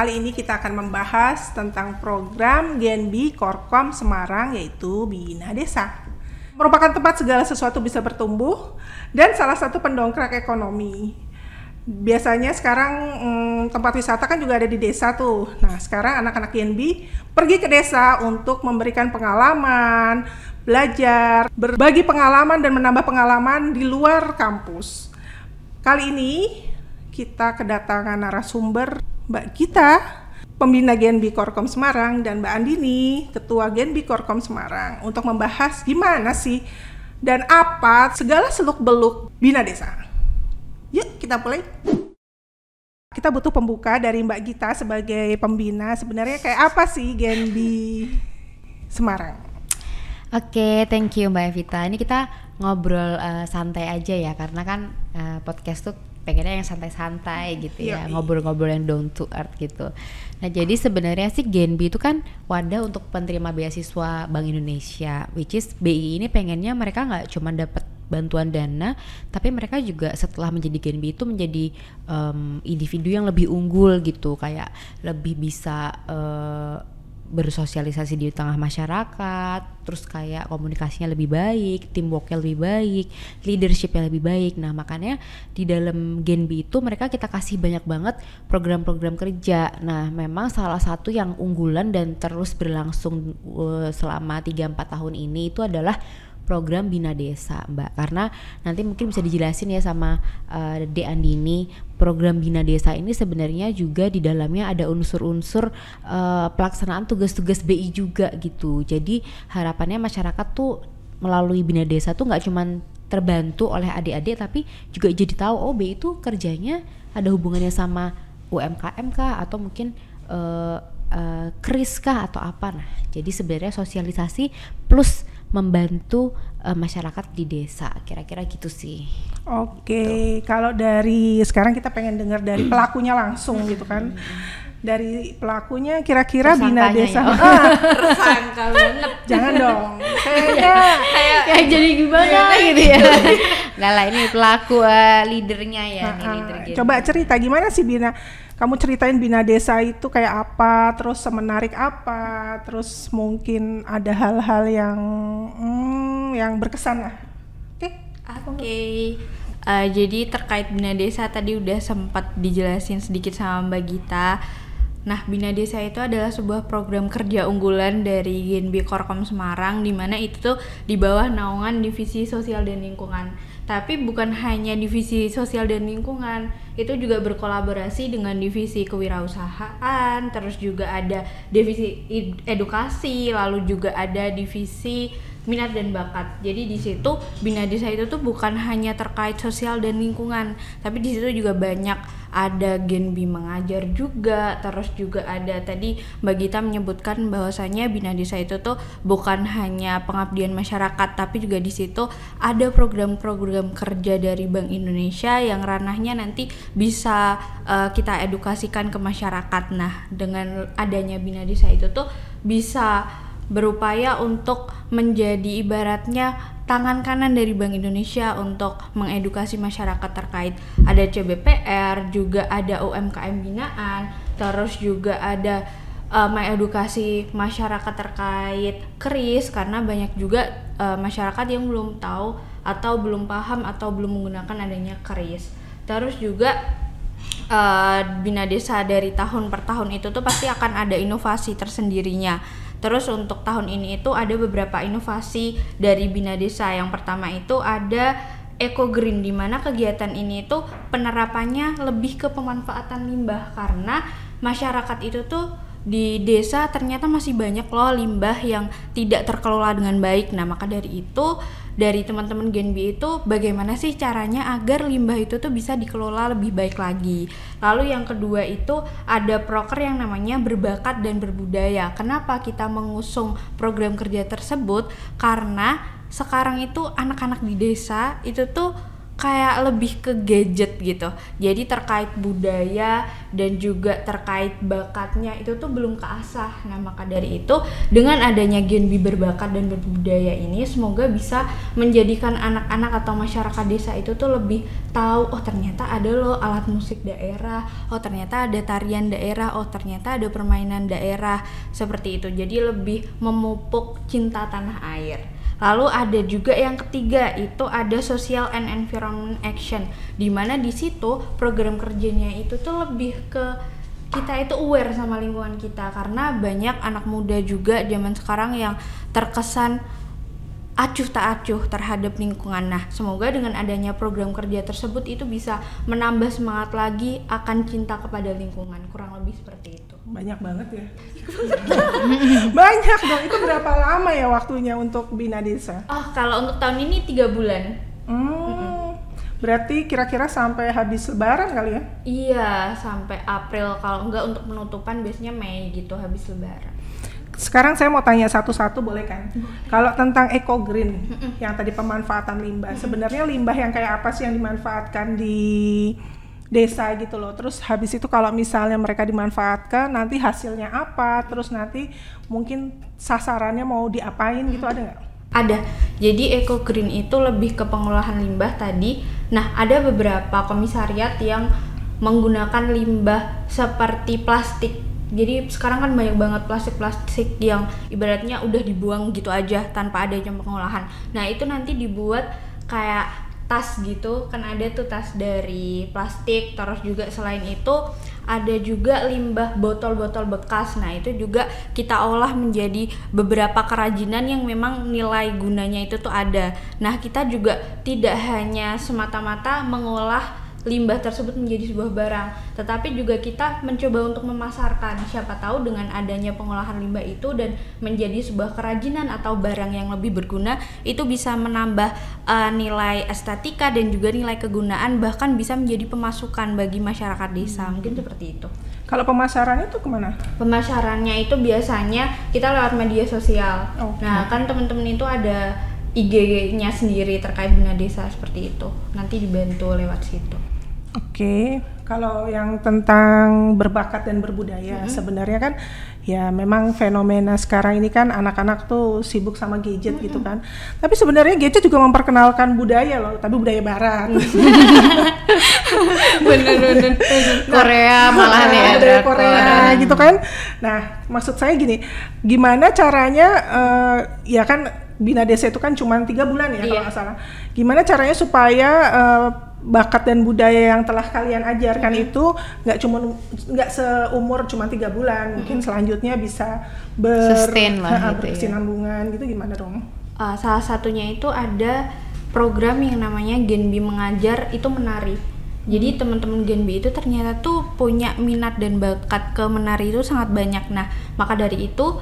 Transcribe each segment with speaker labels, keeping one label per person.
Speaker 1: Kali ini kita akan membahas tentang program GNB Korkom Semarang yaitu Bina Desa. Merupakan tempat segala sesuatu bisa bertumbuh dan salah satu pendongkrak ekonomi. Biasanya sekarang hmm, tempat wisata kan juga ada di desa tuh. Nah sekarang anak-anak GNB pergi ke desa untuk memberikan pengalaman, belajar, berbagi pengalaman dan menambah pengalaman di luar kampus. Kali ini kita kedatangan narasumber Mbak Gita, pembina Genbi Korkom Semarang dan Mbak Andini, ketua Genbi Korkom Semarang untuk membahas gimana sih dan apa segala seluk-beluk Bina Desa. Yuk kita mulai. Kita butuh pembuka dari Mbak Gita sebagai pembina. Sebenarnya kayak apa sih Genbi Semarang?
Speaker 2: Oke, okay, thank you Mbak Evita. Ini kita ngobrol uh, santai aja ya, karena kan uh, podcast tuh pengennya yang santai-santai gitu ya, ngobrol-ngobrol yang down to earth gitu. Nah, jadi sebenarnya sih Genbi itu kan wadah untuk penerima beasiswa Bank Indonesia, which is BI ini pengennya mereka nggak cuma dapat bantuan dana, tapi mereka juga setelah menjadi Genbi itu menjadi um, individu yang lebih unggul gitu, kayak lebih bisa uh, bersosialisasi di tengah masyarakat, terus kayak komunikasinya lebih baik, teamworknya lebih baik, leadershipnya lebih baik. Nah makanya di dalam Genbi itu mereka kita kasih banyak banget program-program kerja. Nah memang salah satu yang unggulan dan terus berlangsung uh, selama 3-4 tahun ini itu adalah program Bina Desa, Mbak. Karena nanti mungkin bisa dijelasin ya sama uh, De Andini, program Bina Desa ini sebenarnya juga di dalamnya ada unsur-unsur uh, pelaksanaan tugas-tugas BI juga gitu. Jadi harapannya masyarakat tuh melalui Bina Desa tuh nggak cuman terbantu oleh adik-adik tapi juga jadi tahu oh BI itu kerjanya ada hubungannya sama UMKM kah atau mungkin uh, uh, kris atau apa nah jadi sebenarnya sosialisasi plus membantu uh, masyarakat di desa kira-kira gitu sih.
Speaker 1: Oke, gitu. kalau dari sekarang kita pengen dengar dari pelakunya langsung gitu kan. Dari pelakunya kira-kira bina desa. Ya.
Speaker 2: Oh, tersangka banget.
Speaker 1: Jangan dong.
Speaker 2: Kayaknya kayak kayak jadi gimana gitu ya. Nah lah ini pelaku uh, leadernya ya, uh, uh, leader
Speaker 1: Coba cerita gimana sih bina kamu ceritain bina desa itu kayak apa, terus menarik apa, terus mungkin ada hal-hal yang hmm, yang berkesan lah.
Speaker 3: Oke? Okay? Oke. Okay. Uh, eh, jadi terkait bina desa tadi udah sempat dijelasin sedikit sama Mbak Gita. Nah, Bina Desa itu adalah sebuah program kerja unggulan dari GNB Korkom Semarang di mana itu tuh di bawah naungan Divisi Sosial dan Lingkungan. Tapi bukan hanya divisi sosial dan lingkungan itu juga berkolaborasi dengan divisi kewirausahaan terus juga ada divisi edukasi lalu juga ada divisi minat dan bakat. Jadi di situ Bina Desa itu tuh bukan hanya terkait sosial dan lingkungan, tapi di situ juga banyak ada Genbi mengajar juga, terus juga ada tadi Mbak Gita menyebutkan bahwasanya Bina Desa itu tuh bukan hanya pengabdian masyarakat, tapi juga di situ ada program-program kerja dari Bank Indonesia yang ranahnya nanti bisa uh, kita edukasikan ke masyarakat. Nah, dengan adanya Bina Desa itu tuh bisa berupaya untuk menjadi ibaratnya tangan kanan dari Bank Indonesia untuk mengedukasi masyarakat terkait ada CBPR, juga ada UMKM binaan, terus juga ada uh, mengedukasi masyarakat terkait keris karena banyak juga uh, masyarakat yang belum tahu atau belum paham atau belum menggunakan adanya keris. Terus juga uh, Bina Desa dari tahun per tahun itu tuh pasti akan ada inovasi tersendirinya Terus untuk tahun ini itu ada beberapa inovasi dari Bina Desa. Yang pertama itu ada Eco Green di mana kegiatan ini itu penerapannya lebih ke pemanfaatan limbah karena masyarakat itu tuh di desa ternyata masih banyak loh limbah yang tidak terkelola dengan baik. Nah, maka dari itu dari teman-teman Genbi itu bagaimana sih caranya agar limbah itu tuh bisa dikelola lebih baik lagi. Lalu yang kedua itu ada proker yang namanya berbakat dan berbudaya. Kenapa kita mengusung program kerja tersebut? Karena sekarang itu anak-anak di desa itu tuh kayak lebih ke gadget gitu. Jadi terkait budaya dan juga terkait bakatnya itu tuh belum keasah. Nah, maka dari itu dengan adanya Genbi berbakat dan berbudaya ini semoga bisa menjadikan anak-anak atau masyarakat desa itu tuh lebih tahu oh ternyata ada loh alat musik daerah, oh ternyata ada tarian daerah, oh ternyata ada permainan daerah seperti itu. Jadi lebih memupuk cinta tanah air. Lalu ada juga yang ketiga itu ada social and environment action. Di mana di situ program kerjanya itu tuh lebih ke kita itu aware sama lingkungan kita. Karena banyak anak muda juga zaman sekarang yang terkesan acuh tak acuh terhadap lingkungan. Nah, semoga dengan adanya program kerja tersebut itu bisa menambah semangat lagi akan cinta kepada lingkungan. Kurang lebih seperti itu.
Speaker 1: Banyak banget ya. Banyak dong. Itu berapa lama ya waktunya untuk bina desa?
Speaker 3: Oh, kalau untuk tahun ini tiga bulan.
Speaker 1: Hmm. Berarti kira-kira sampai habis lebaran kali ya?
Speaker 3: Iya, sampai April. Kalau enggak untuk penutupan biasanya Mei gitu habis lebaran.
Speaker 1: Sekarang saya mau tanya satu-satu boleh kan? Kalau tentang eco green yang tadi pemanfaatan limbah, sebenarnya limbah yang kayak apa sih yang dimanfaatkan di desa gitu loh. Terus habis itu kalau misalnya mereka dimanfaatkan, nanti hasilnya apa? Terus nanti mungkin sasarannya mau diapain gitu ada nggak?
Speaker 3: Ada. Jadi eco green itu lebih ke pengolahan limbah tadi. Nah, ada beberapa komisariat yang menggunakan limbah seperti plastik jadi sekarang kan banyak banget plastik-plastik yang ibaratnya udah dibuang gitu aja tanpa adanya pengolahan. Nah itu nanti dibuat kayak tas gitu. Kan ada tuh tas dari plastik. Terus juga selain itu ada juga limbah botol-botol bekas. Nah itu juga kita olah menjadi beberapa kerajinan yang memang nilai gunanya itu tuh ada. Nah kita juga tidak hanya semata-mata mengolah limbah tersebut menjadi sebuah barang, tetapi juga kita mencoba untuk memasarkan. Siapa tahu dengan adanya pengolahan limbah itu dan menjadi sebuah kerajinan atau barang yang lebih berguna, itu bisa menambah uh, nilai estetika dan juga nilai kegunaan, bahkan bisa menjadi pemasukan bagi masyarakat desa. Mungkin seperti itu.
Speaker 1: Kalau pemasarannya itu ke mana?
Speaker 3: Pemasarannya itu biasanya kita lewat media sosial. Oh, nah, kan teman-teman itu ada IG-nya sendiri terkait bina desa seperti itu. Nanti dibantu lewat situ.
Speaker 1: Oke, okay. kalau yang tentang berbakat dan berbudaya mm-hmm. sebenarnya kan ya memang fenomena sekarang ini kan anak-anak tuh sibuk sama gadget mm-hmm. gitu kan. Tapi sebenarnya gadget juga memperkenalkan budaya loh, tapi budaya barat.
Speaker 2: Bener-bener Korea malah ya
Speaker 1: budaya Korea gitu kan. Nah, maksud saya gini, gimana caranya uh, ya kan Bina Desa itu kan cuma tiga bulan ya iya. kalau nggak salah. Gimana caranya supaya uh, bakat dan budaya yang telah kalian ajarkan mm -hmm. itu nggak cuma nggak seumur cuma tiga bulan mm -hmm. mungkin selanjutnya bisa ber
Speaker 2: sustain lah gitu
Speaker 1: berkesinambungan ya. gitu gimana dong
Speaker 3: uh, salah satunya itu ada program yang namanya Genbi mengajar itu menari jadi teman-teman Genbi itu ternyata tuh punya minat dan bakat ke menari itu sangat banyak nah maka dari itu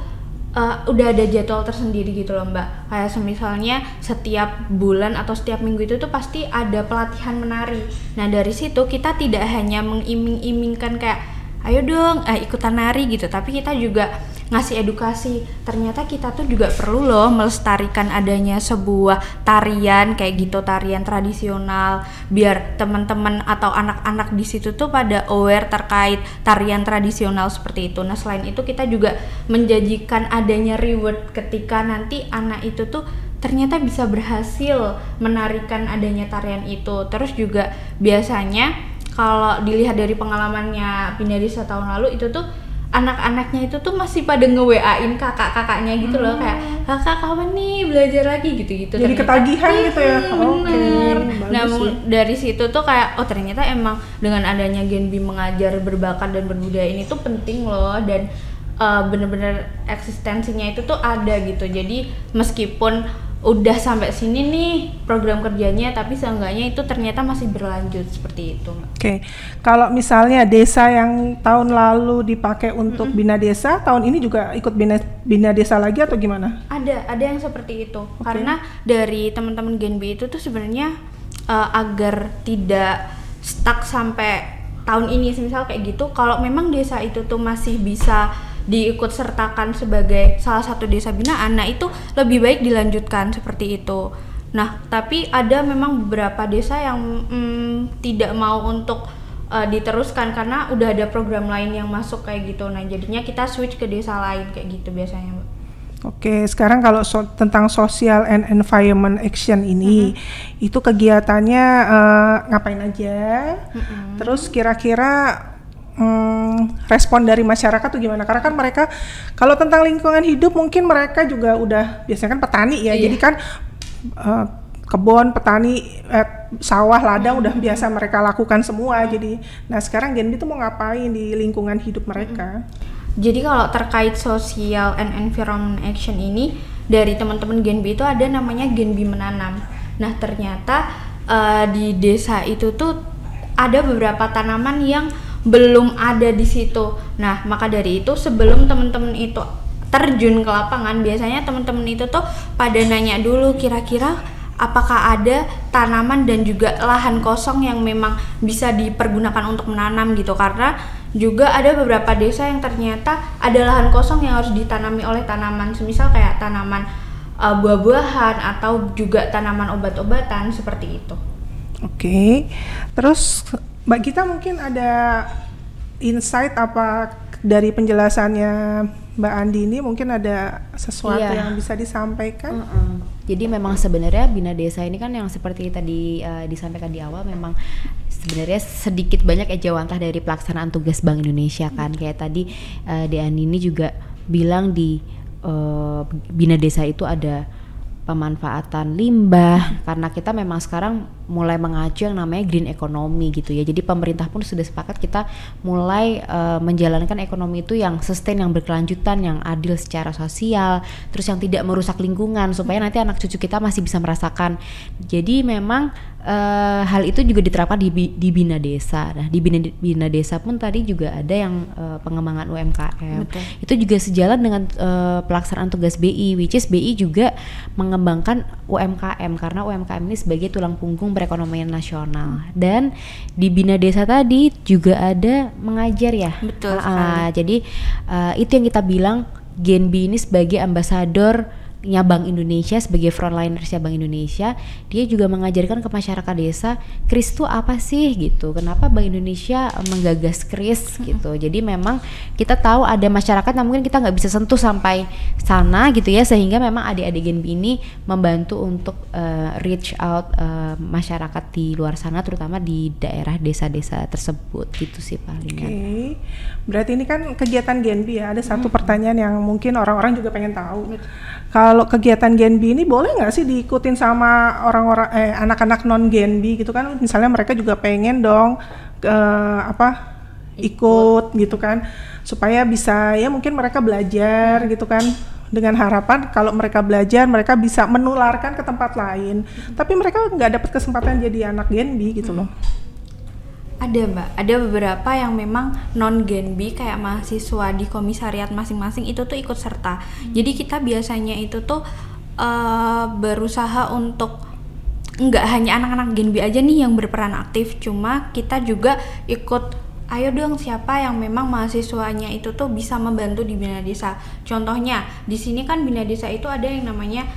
Speaker 3: uh, udah ada jadwal tersendiri gitu loh mbak. Kayak semisalnya setiap bulan atau setiap minggu itu tuh pasti ada pelatihan menari. Nah dari situ kita tidak hanya mengiming-imingkan kayak ayo dong eh, ikutan nari gitu. Tapi kita juga ngasih edukasi. Ternyata kita tuh juga perlu loh melestarikan adanya sebuah tarian kayak gitu tarian tradisional biar teman-teman atau anak-anak di situ tuh pada aware terkait tarian tradisional seperti itu. Nah selain itu kita juga menjanjikan adanya reward ketika nanti anak itu tuh ternyata bisa berhasil menarikan adanya tarian itu. Terus juga biasanya kalau dilihat dari pengalamannya pindah desa tahun lalu itu tuh anak-anaknya itu tuh masih pada nge-WA-in kakak-kakaknya gitu loh hmm. kayak kakak kapan nih belajar lagi? gitu-gitu.
Speaker 1: Jadi ternyata, ketagihan gitu ya?
Speaker 3: bener. okay, nah ya. dari situ tuh kayak oh ternyata emang dengan adanya Genbi mengajar berbakat dan berbudaya ini tuh penting loh dan uh, bener-bener eksistensinya itu tuh ada gitu. Jadi meskipun udah sampai sini nih program kerjanya tapi seenggaknya itu ternyata masih berlanjut seperti itu.
Speaker 1: Oke, okay. kalau misalnya desa yang tahun lalu dipakai untuk mm -hmm. bina desa, tahun ini juga ikut bina bina desa lagi atau gimana?
Speaker 3: Ada, ada yang seperti itu. Okay. Karena dari teman-teman Genbi itu tuh sebenarnya uh, agar tidak stuck sampai tahun ini, misal kayak gitu. Kalau memang desa itu tuh masih bisa diikut sertakan sebagai salah satu desa binaan nah itu lebih baik dilanjutkan seperti itu Nah, tapi ada memang beberapa desa yang mm, tidak mau untuk uh, diteruskan karena udah ada program lain yang masuk kayak gitu. Nah, jadinya kita switch ke desa lain kayak gitu biasanya, Mbak.
Speaker 1: Oke, sekarang kalau so tentang social and environment action ini, mm-hmm. itu kegiatannya uh, ngapain aja? Mm-hmm. Terus kira-kira um, respon dari masyarakat tuh gimana? Karena kan mereka kalau tentang lingkungan hidup mungkin mereka juga udah biasanya kan petani ya, iya. jadi kan uh, kebun, petani, eh, sawah, ladang udah biasa mereka lakukan semua. Jadi, nah sekarang Genbi itu mau ngapain di lingkungan hidup mereka?
Speaker 3: Jadi kalau terkait social and environment action ini dari teman-teman Genbi itu ada namanya Genbi menanam. Nah ternyata uh, di desa itu tuh ada beberapa tanaman yang belum ada di situ. Nah maka dari itu sebelum teman-teman itu terjun ke lapangan biasanya teman-teman itu tuh pada nanya dulu kira-kira apakah ada tanaman dan juga lahan kosong yang memang bisa dipergunakan untuk menanam gitu karena juga ada beberapa desa yang ternyata ada lahan kosong yang harus ditanami oleh tanaman semisal kayak tanaman uh, buah-buahan atau juga tanaman obat-obatan seperti itu.
Speaker 1: Oke. Terus Mbak Gita mungkin ada insight apa dari penjelasannya Mbak Andi ini mungkin ada sesuatu iya. yang bisa disampaikan? Uh -uh.
Speaker 2: Jadi memang sebenarnya bina desa ini kan yang seperti tadi uh, disampaikan di awal memang sebenarnya sedikit banyak ejawantah dari pelaksanaan tugas Bank Indonesia kan kayak tadi uh, Di Andi ini juga bilang di uh, bina desa itu ada pemanfaatan limbah karena kita memang sekarang mulai mengacu yang namanya green economy gitu ya. Jadi pemerintah pun sudah sepakat kita mulai uh, menjalankan ekonomi itu yang sustain, yang berkelanjutan, yang adil secara sosial, terus yang tidak merusak lingkungan supaya nanti anak cucu kita masih bisa merasakan. Jadi memang uh, hal itu juga diterapkan di, di bina desa. Nah, di bina, bina desa pun tadi juga ada yang uh, pengembangan UMKM. Betul. Itu juga sejalan dengan uh, pelaksanaan tugas BI, which is BI juga mengembangkan UMKM karena UMKM ini sebagai tulang punggung perekonomian nasional. Dan di bina desa tadi juga ada mengajar ya.
Speaker 3: Betul. Uh,
Speaker 2: jadi uh, itu yang kita bilang Genbi ini sebagai ambasador nya Bank Indonesia sebagai frontliner Bank Indonesia dia juga mengajarkan ke masyarakat desa kris itu apa sih? gitu. Kenapa Bank Indonesia menggagas kris? Gitu. Jadi memang kita tahu ada masyarakat yang mungkin kita nggak bisa sentuh sampai sana gitu ya sehingga memang adik-adik Genbi ini membantu untuk uh, reach out uh, masyarakat di luar sana terutama di daerah desa-desa tersebut. Gitu sih paling
Speaker 1: Oke. Okay. berarti ini kan kegiatan Genbi ya. Ada satu hmm. pertanyaan yang mungkin orang-orang juga pengen tahu kalau kegiatan Genbi ini boleh nggak sih diikutin sama orang-orang eh anak-anak non Genbi gitu kan? Misalnya mereka juga pengen dong uh, apa ikut. ikut gitu kan? Supaya bisa ya mungkin mereka belajar gitu kan? Dengan harapan kalau mereka belajar mereka bisa menularkan ke tempat lain. Tapi mereka nggak dapat kesempatan jadi anak Genbi gitu loh
Speaker 3: ada mbak, ada beberapa yang memang non Genbi kayak mahasiswa di komisariat masing-masing itu tuh ikut serta. Hmm. Jadi kita biasanya itu tuh uh, berusaha untuk nggak hanya anak-anak Genbi aja nih yang berperan aktif, cuma kita juga ikut ayo dong siapa yang memang mahasiswanya itu tuh bisa membantu di bina desa. Contohnya di sini kan bina desa itu ada yang namanya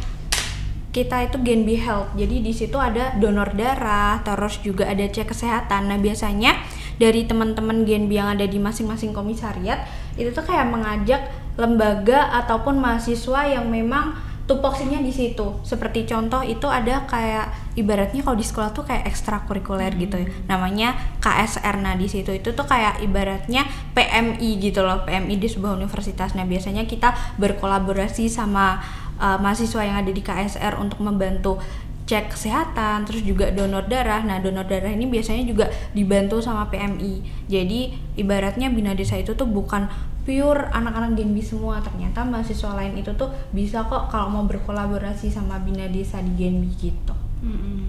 Speaker 3: kita itu Genbi Health. Jadi di situ ada donor darah, terus juga ada cek kesehatan. Nah, biasanya dari teman-teman Genbi yang ada di masing-masing komisariat itu tuh kayak mengajak lembaga ataupun mahasiswa yang memang tupoksinya di situ. Seperti contoh itu ada kayak ibaratnya kalau di sekolah tuh kayak ekstrakurikuler gitu ya. Namanya KSR. Nah, di situ itu tuh kayak ibaratnya PMI gitu loh, PMI di sebuah universitas. Nah, biasanya kita berkolaborasi sama uh, mahasiswa yang ada di KSR untuk membantu cek kesehatan, terus juga donor darah. Nah, donor darah ini biasanya juga dibantu sama PMI. Jadi, ibaratnya Bina Desa itu tuh bukan pure anak-anak Genbi semua. Ternyata mahasiswa lain itu tuh bisa kok kalau mau berkolaborasi sama Bina Desa di Genbi gitu. Mm
Speaker 1: -hmm.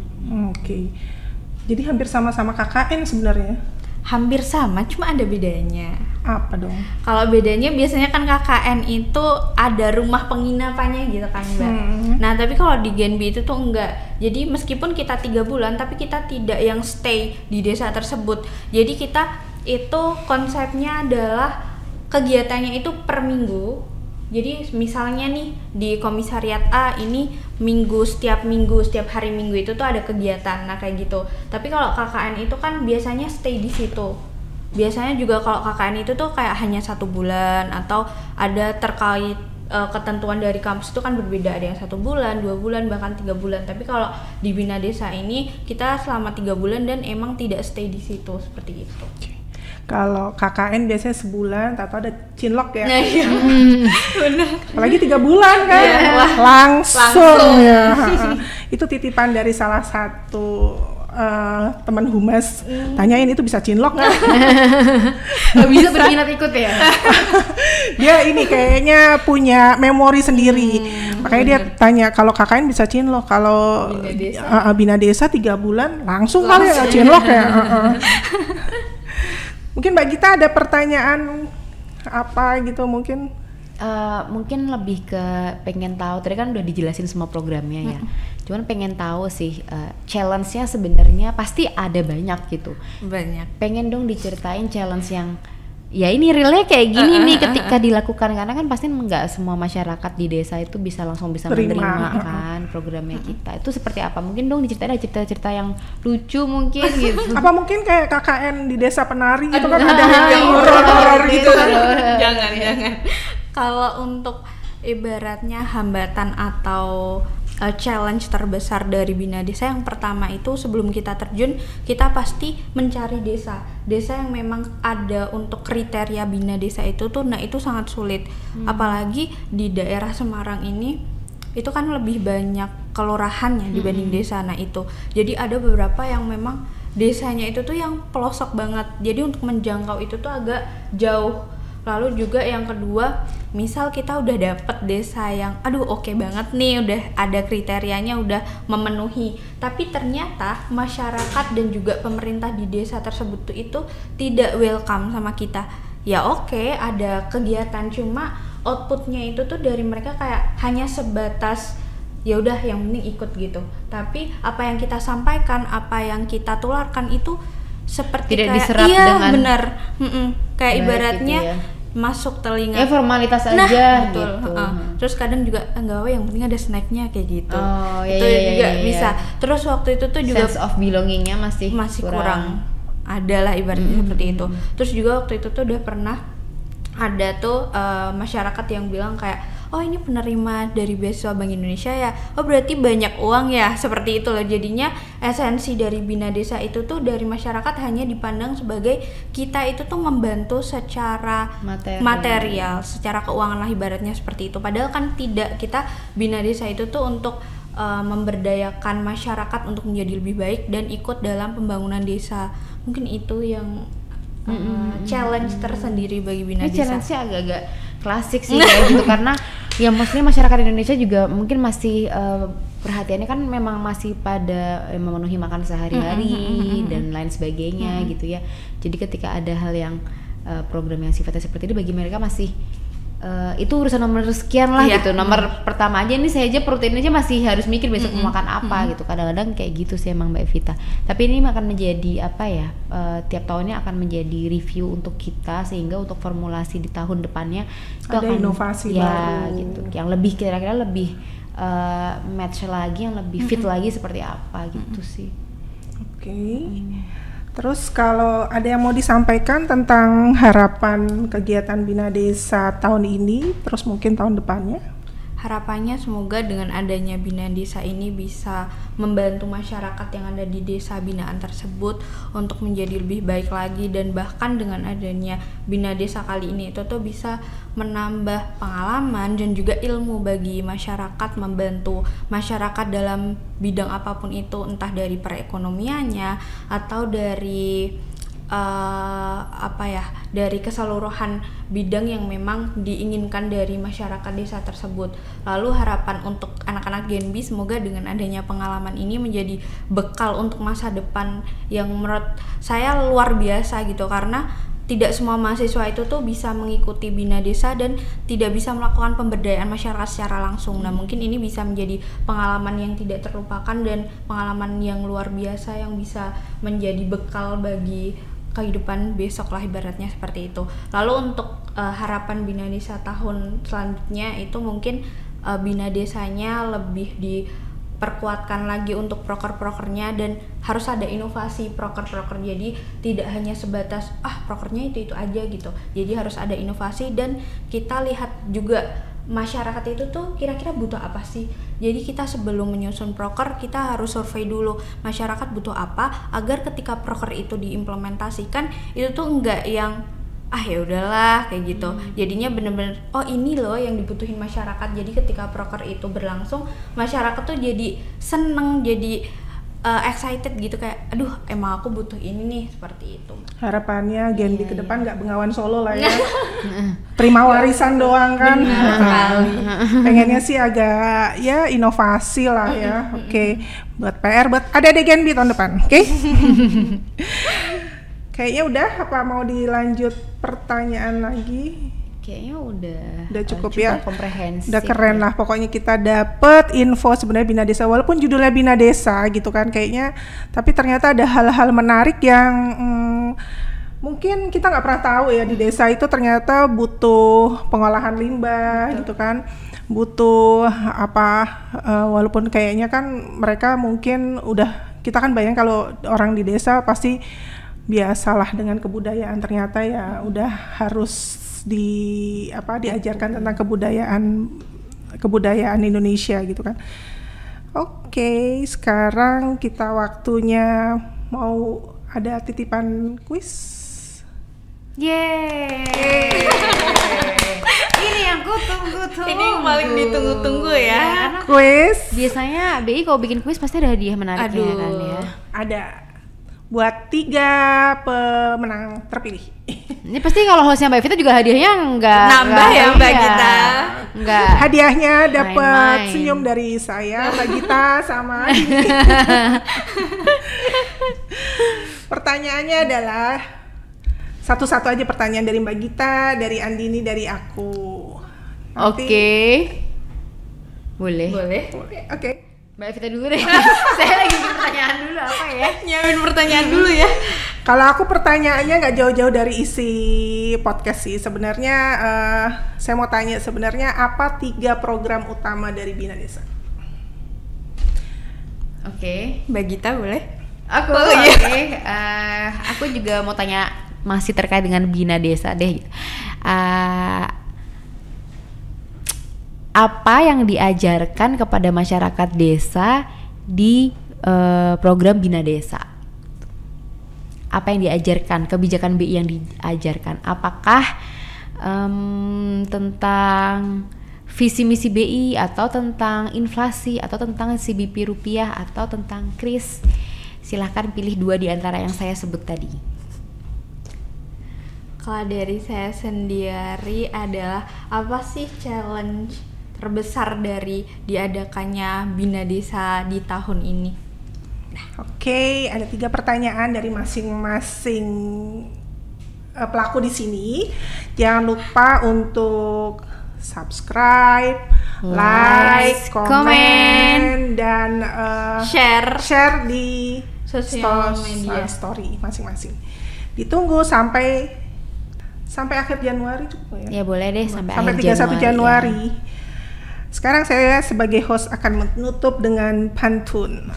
Speaker 1: Oke. Okay. Jadi hampir sama-sama KKN sebenarnya
Speaker 3: hampir sama, cuma ada bedanya.
Speaker 1: Apa dong?
Speaker 3: Kalau bedanya biasanya kan KKN itu ada rumah penginapannya gitu kan mbak. Hmm. Nah tapi kalau di Genbi itu tuh enggak. Jadi meskipun kita tiga bulan, tapi kita tidak yang stay di desa tersebut. Jadi kita itu konsepnya adalah kegiatannya itu per minggu. Jadi misalnya nih di komisariat A ini minggu setiap minggu setiap hari minggu itu tuh ada kegiatan nah kayak gitu. Tapi kalau KKN itu kan biasanya stay di situ. Biasanya juga kalau KKN itu tuh kayak hanya satu bulan atau ada terkait uh, ketentuan dari kampus itu kan berbeda. Ada yang satu bulan dua bulan bahkan tiga bulan. Tapi kalau di bina desa ini kita selama tiga bulan dan emang tidak stay di situ seperti itu
Speaker 1: kalau KKN biasanya sebulan atau ada cinlok ya nah, iya. Benar. apalagi tiga bulan kan yeah. langsung, langsung. ya itu titipan dari salah satu uh, teman humas mm. tanyain itu bisa cinlok nggak?
Speaker 2: Gak bisa berminat ikut ya?
Speaker 1: dia ini kayaknya punya memori sendiri, hmm, makanya bener. dia tanya kalau KKN bisa cinlok, kalau bina desa, uh, bina desa tiga bulan langsung, langsung. kali ya cinlok ya. Uh, uh. Mungkin Mbak Gita ada pertanyaan apa gitu mungkin?
Speaker 2: Uh, mungkin lebih ke pengen tahu tadi kan udah dijelasin semua programnya ya. Mm Cuman pengen tahu sih uh, challenge-nya sebenarnya pasti ada banyak gitu.
Speaker 3: Banyak.
Speaker 2: Pengen dong diceritain challenge yang ya ini realnya kayak gini uh, nih ketika dilakukan. Karena kan pasti nggak semua masyarakat di desa itu bisa langsung bisa Terima. menerima kan programnya kita. Itu seperti apa? Mungkin dong diceritain ada cerita-cerita yang lucu mungkin gitu.
Speaker 1: Apa mungkin kayak KKN di desa penari gitu kan? Ada yang horor gitu kan?
Speaker 3: Jangan jangan. Kalau untuk ibaratnya hambatan atau uh, challenge terbesar dari Bina Desa. Yang pertama itu sebelum kita terjun kita pasti mencari desa. Desa yang memang ada untuk kriteria Bina Desa itu tuh nah itu sangat sulit. Hmm. apalagi di daerah Semarang ini itu kan lebih banyak kelurahannya dibanding hmm. desa. Nah itu. Jadi ada beberapa yang memang desanya itu tuh yang pelosok banget. Jadi untuk menjangkau itu tuh agak jauh lalu juga yang kedua misal kita udah dapet desa yang aduh oke okay banget nih udah ada kriterianya udah memenuhi. Tapi ternyata masyarakat dan juga pemerintah di desa tersebut itu tidak welcome sama kita. Ya oke okay, ada kegiatan cuma outputnya itu tuh dari mereka kayak hanya sebatas ya udah yang penting ikut gitu. Tapi apa yang kita sampaikan apa yang kita tularkan itu seperti
Speaker 2: tidak
Speaker 3: kayak
Speaker 2: diserap
Speaker 3: iya
Speaker 2: dengan
Speaker 3: bener mm -mm. kayak Baik ibaratnya gitu ya. masuk telinga
Speaker 2: ya formalitas
Speaker 3: nah,
Speaker 2: aja
Speaker 3: betul.
Speaker 2: gitu
Speaker 3: uh -uh. terus kadang juga enggak apa yang penting ada snacknya kayak gitu
Speaker 2: oh, iya,
Speaker 3: itu
Speaker 2: iya,
Speaker 3: juga
Speaker 2: iya, iya.
Speaker 3: bisa terus waktu itu tuh juga
Speaker 2: sense of belongingnya masih
Speaker 3: masih kurang, kurang. ada lah ibaratnya -hmm. seperti itu terus juga waktu itu tuh udah pernah ada tuh uh, masyarakat yang bilang kayak oh ini penerima dari beasiswa Bank Indonesia ya? Oh berarti banyak uang ya? Seperti itu loh. Jadinya esensi dari Bina Desa itu tuh dari masyarakat hanya dipandang sebagai kita itu tuh membantu secara material, material secara keuangan lah ibaratnya seperti itu. Padahal kan tidak. Kita Bina Desa itu tuh untuk uh, memberdayakan masyarakat untuk menjadi lebih baik dan ikut dalam pembangunan desa. Mungkin itu yang uh, mm -hmm. challenge tersendiri bagi Bina Ini
Speaker 2: Desa. Challenge-nya agak-agak klasik sih kayak gitu karena ya maksudnya masyarakat Indonesia juga mungkin masih uh, perhatiannya kan memang masih pada eh, memenuhi makan sehari-hari mm -hmm. dan lain sebagainya mm -hmm. gitu ya. Jadi ketika ada hal yang uh, program yang sifatnya seperti itu bagi mereka masih uh, itu urusan nomor sekian lah iya. gitu nomor hmm. pertama aja ini saya aja protein aja masih harus mikir besok hmm. mau makan apa hmm. gitu kadang-kadang kayak gitu sih emang mbak Evita tapi ini akan menjadi apa ya uh, tiap tahunnya akan menjadi review untuk kita sehingga untuk formulasi di tahun depannya
Speaker 1: itu ada akan inovasi
Speaker 2: ya baru. gitu yang lebih kira-kira lebih uh, match lagi yang lebih fit hmm. lagi seperti apa gitu hmm. sih
Speaker 1: oke okay. hmm. Terus kalau ada yang mau disampaikan tentang harapan kegiatan Bina Desa tahun ini, terus mungkin tahun depannya?
Speaker 3: Harapannya semoga dengan adanya Bina Desa ini bisa membantu masyarakat yang ada di desa binaan tersebut untuk menjadi lebih baik lagi dan bahkan dengan adanya Bina Desa kali ini itu tuh bisa menambah pengalaman dan juga ilmu bagi masyarakat membantu masyarakat dalam bidang apa pun itu entah dari perekonomiannya atau dari uh, apa ya dari keseluruhan bidang yang memang diinginkan dari masyarakat desa tersebut. Lalu harapan untuk anak-anak Genbi semoga dengan adanya pengalaman ini menjadi bekal untuk masa depan yang menurut saya luar biasa gitu karena tidak semua mahasiswa itu tuh bisa mengikuti bina desa dan tidak bisa melakukan pemberdayaan masyarakat secara langsung. Nah, mungkin ini bisa menjadi pengalaman yang tidak terlupakan dan pengalaman yang luar biasa yang bisa menjadi bekal bagi kehidupan besok lah ibaratnya seperti itu. Lalu untuk uh, harapan Bina Desa tahun selanjutnya itu mungkin uh, bina desanya lebih diperkuatkan lagi untuk proker-prokernya dan harus ada inovasi proker-proker jadi tidak hanya sebatas ah prokernya itu itu aja gitu jadi harus ada inovasi dan kita lihat juga masyarakat itu tuh kira-kira butuh apa sih? Jadi kita sebelum menyusun proker kita harus survei dulu masyarakat butuh apa agar ketika proker itu diimplementasikan itu tuh enggak yang ah ya udahlah kayak gitu. Hmm. jadinya bener-bener oh ini loh yang dibutuhin masyarakat. Jadi ketika proker itu berlangsung masyarakat tuh jadi seneng jadi uh, excited gitu kayak aduh emang aku butuh ini nih seperti itu
Speaker 1: harapannya Gen iya, ke depan iya. nggak iya. bengawan solo lah ya terima warisan doang kan pengennya sih agak ya inovasi lah ya oke okay. buat PR buat ada deh Gen tahun depan oke okay? Kayaknya udah apa mau dilanjut pertanyaan lagi?
Speaker 2: Kayaknya udah
Speaker 1: udah cukup, uh, cukup ya.
Speaker 2: komprehensif.
Speaker 1: Udah keren ya. lah pokoknya kita dapet info sebenarnya Bina Desa walaupun judulnya Bina Desa gitu kan kayaknya tapi ternyata ada hal-hal menarik yang hmm, mungkin kita nggak pernah tahu ya di desa itu ternyata butuh pengolahan limbah Betul. gitu kan butuh apa uh, walaupun kayaknya kan mereka mungkin udah kita kan bayang kalau orang di desa pasti biasalah dengan kebudayaan ternyata ya udah harus di apa diajarkan tentang kebudayaan kebudayaan Indonesia gitu kan. Oke, sekarang kita waktunya mau ada titipan kuis.
Speaker 2: Yeay. Ini yang ku tunggu-tunggu.
Speaker 3: Ini yang paling ditunggu-tunggu ya. ya
Speaker 1: kuis.
Speaker 2: Biasanya BI kalau bikin kuis pasti ada hadiah menarik ya kan ya.
Speaker 1: Ada buat tiga pemenang terpilih.
Speaker 2: Ini pasti kalau hostnya Mbak Vita juga hadiahnya enggak
Speaker 3: nambah ya Mbak Gita.
Speaker 1: Enggak. Hadiahnya dapat senyum dari saya Mbak Gita sama Pertanyaannya adalah satu-satu aja pertanyaan dari Mbak Gita, dari Andini, dari aku.
Speaker 2: Oke. Okay. Boleh.
Speaker 3: Boleh.
Speaker 1: Oke. Okay.
Speaker 2: Mbak Evita dulu deh. Saya lagi bikin pertanyaan dulu apa ya?
Speaker 3: Nyiapin pertanyaan dulu ya.
Speaker 1: Kalau aku pertanyaannya nggak jauh-jauh dari isi podcast sih. Sebenarnya uh, saya mau tanya sebenarnya apa tiga program utama dari Bina Desa?
Speaker 2: Oke, okay.
Speaker 3: Mbak Gita boleh?
Speaker 2: Aku oh, iya. oke. Okay. Uh, eh, aku juga mau tanya masih terkait dengan Bina Desa deh. Uh, apa yang diajarkan kepada masyarakat desa di uh, program Bina Desa? Apa yang diajarkan, kebijakan BI yang diajarkan? Apakah um, tentang visi misi BI atau tentang inflasi atau tentang CBP rupiah atau tentang kris? Silahkan pilih dua di antara yang saya sebut tadi.
Speaker 3: Kalau dari saya sendiri adalah apa sih challenge terbesar dari diadakannya Bina Desa di tahun ini?
Speaker 1: Nah, Oke, okay, ada tiga pertanyaan dari masing-masing uh, pelaku di sini. Jangan lupa untuk subscribe, like, like komen, dan uh,
Speaker 3: share
Speaker 1: share di
Speaker 3: sosial media
Speaker 1: story masing-masing. Ditunggu sampai sampai akhir Januari cukup
Speaker 2: ya? Ya boleh deh sampai,
Speaker 1: sampai
Speaker 2: akhir
Speaker 1: 31 Januari. Januari. Ya sekarang saya sebagai host akan menutup dengan pantun.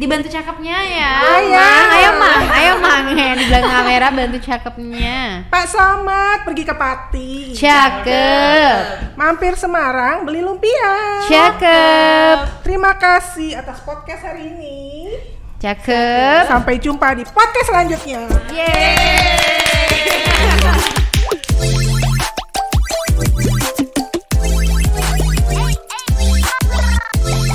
Speaker 2: Dibantu cakepnya ya. Ayo, ayo mang, ayo mang ya di belakang kamera bantu cakepnya.
Speaker 1: Pak Somad pergi ke Pati.
Speaker 2: Cakep.
Speaker 1: Mampir Semarang beli lumpia.
Speaker 2: Cakep.
Speaker 1: Terima kasih atas podcast hari ini.
Speaker 2: Cakep.
Speaker 1: Sampai jumpa di podcast selanjutnya.
Speaker 2: Yeay.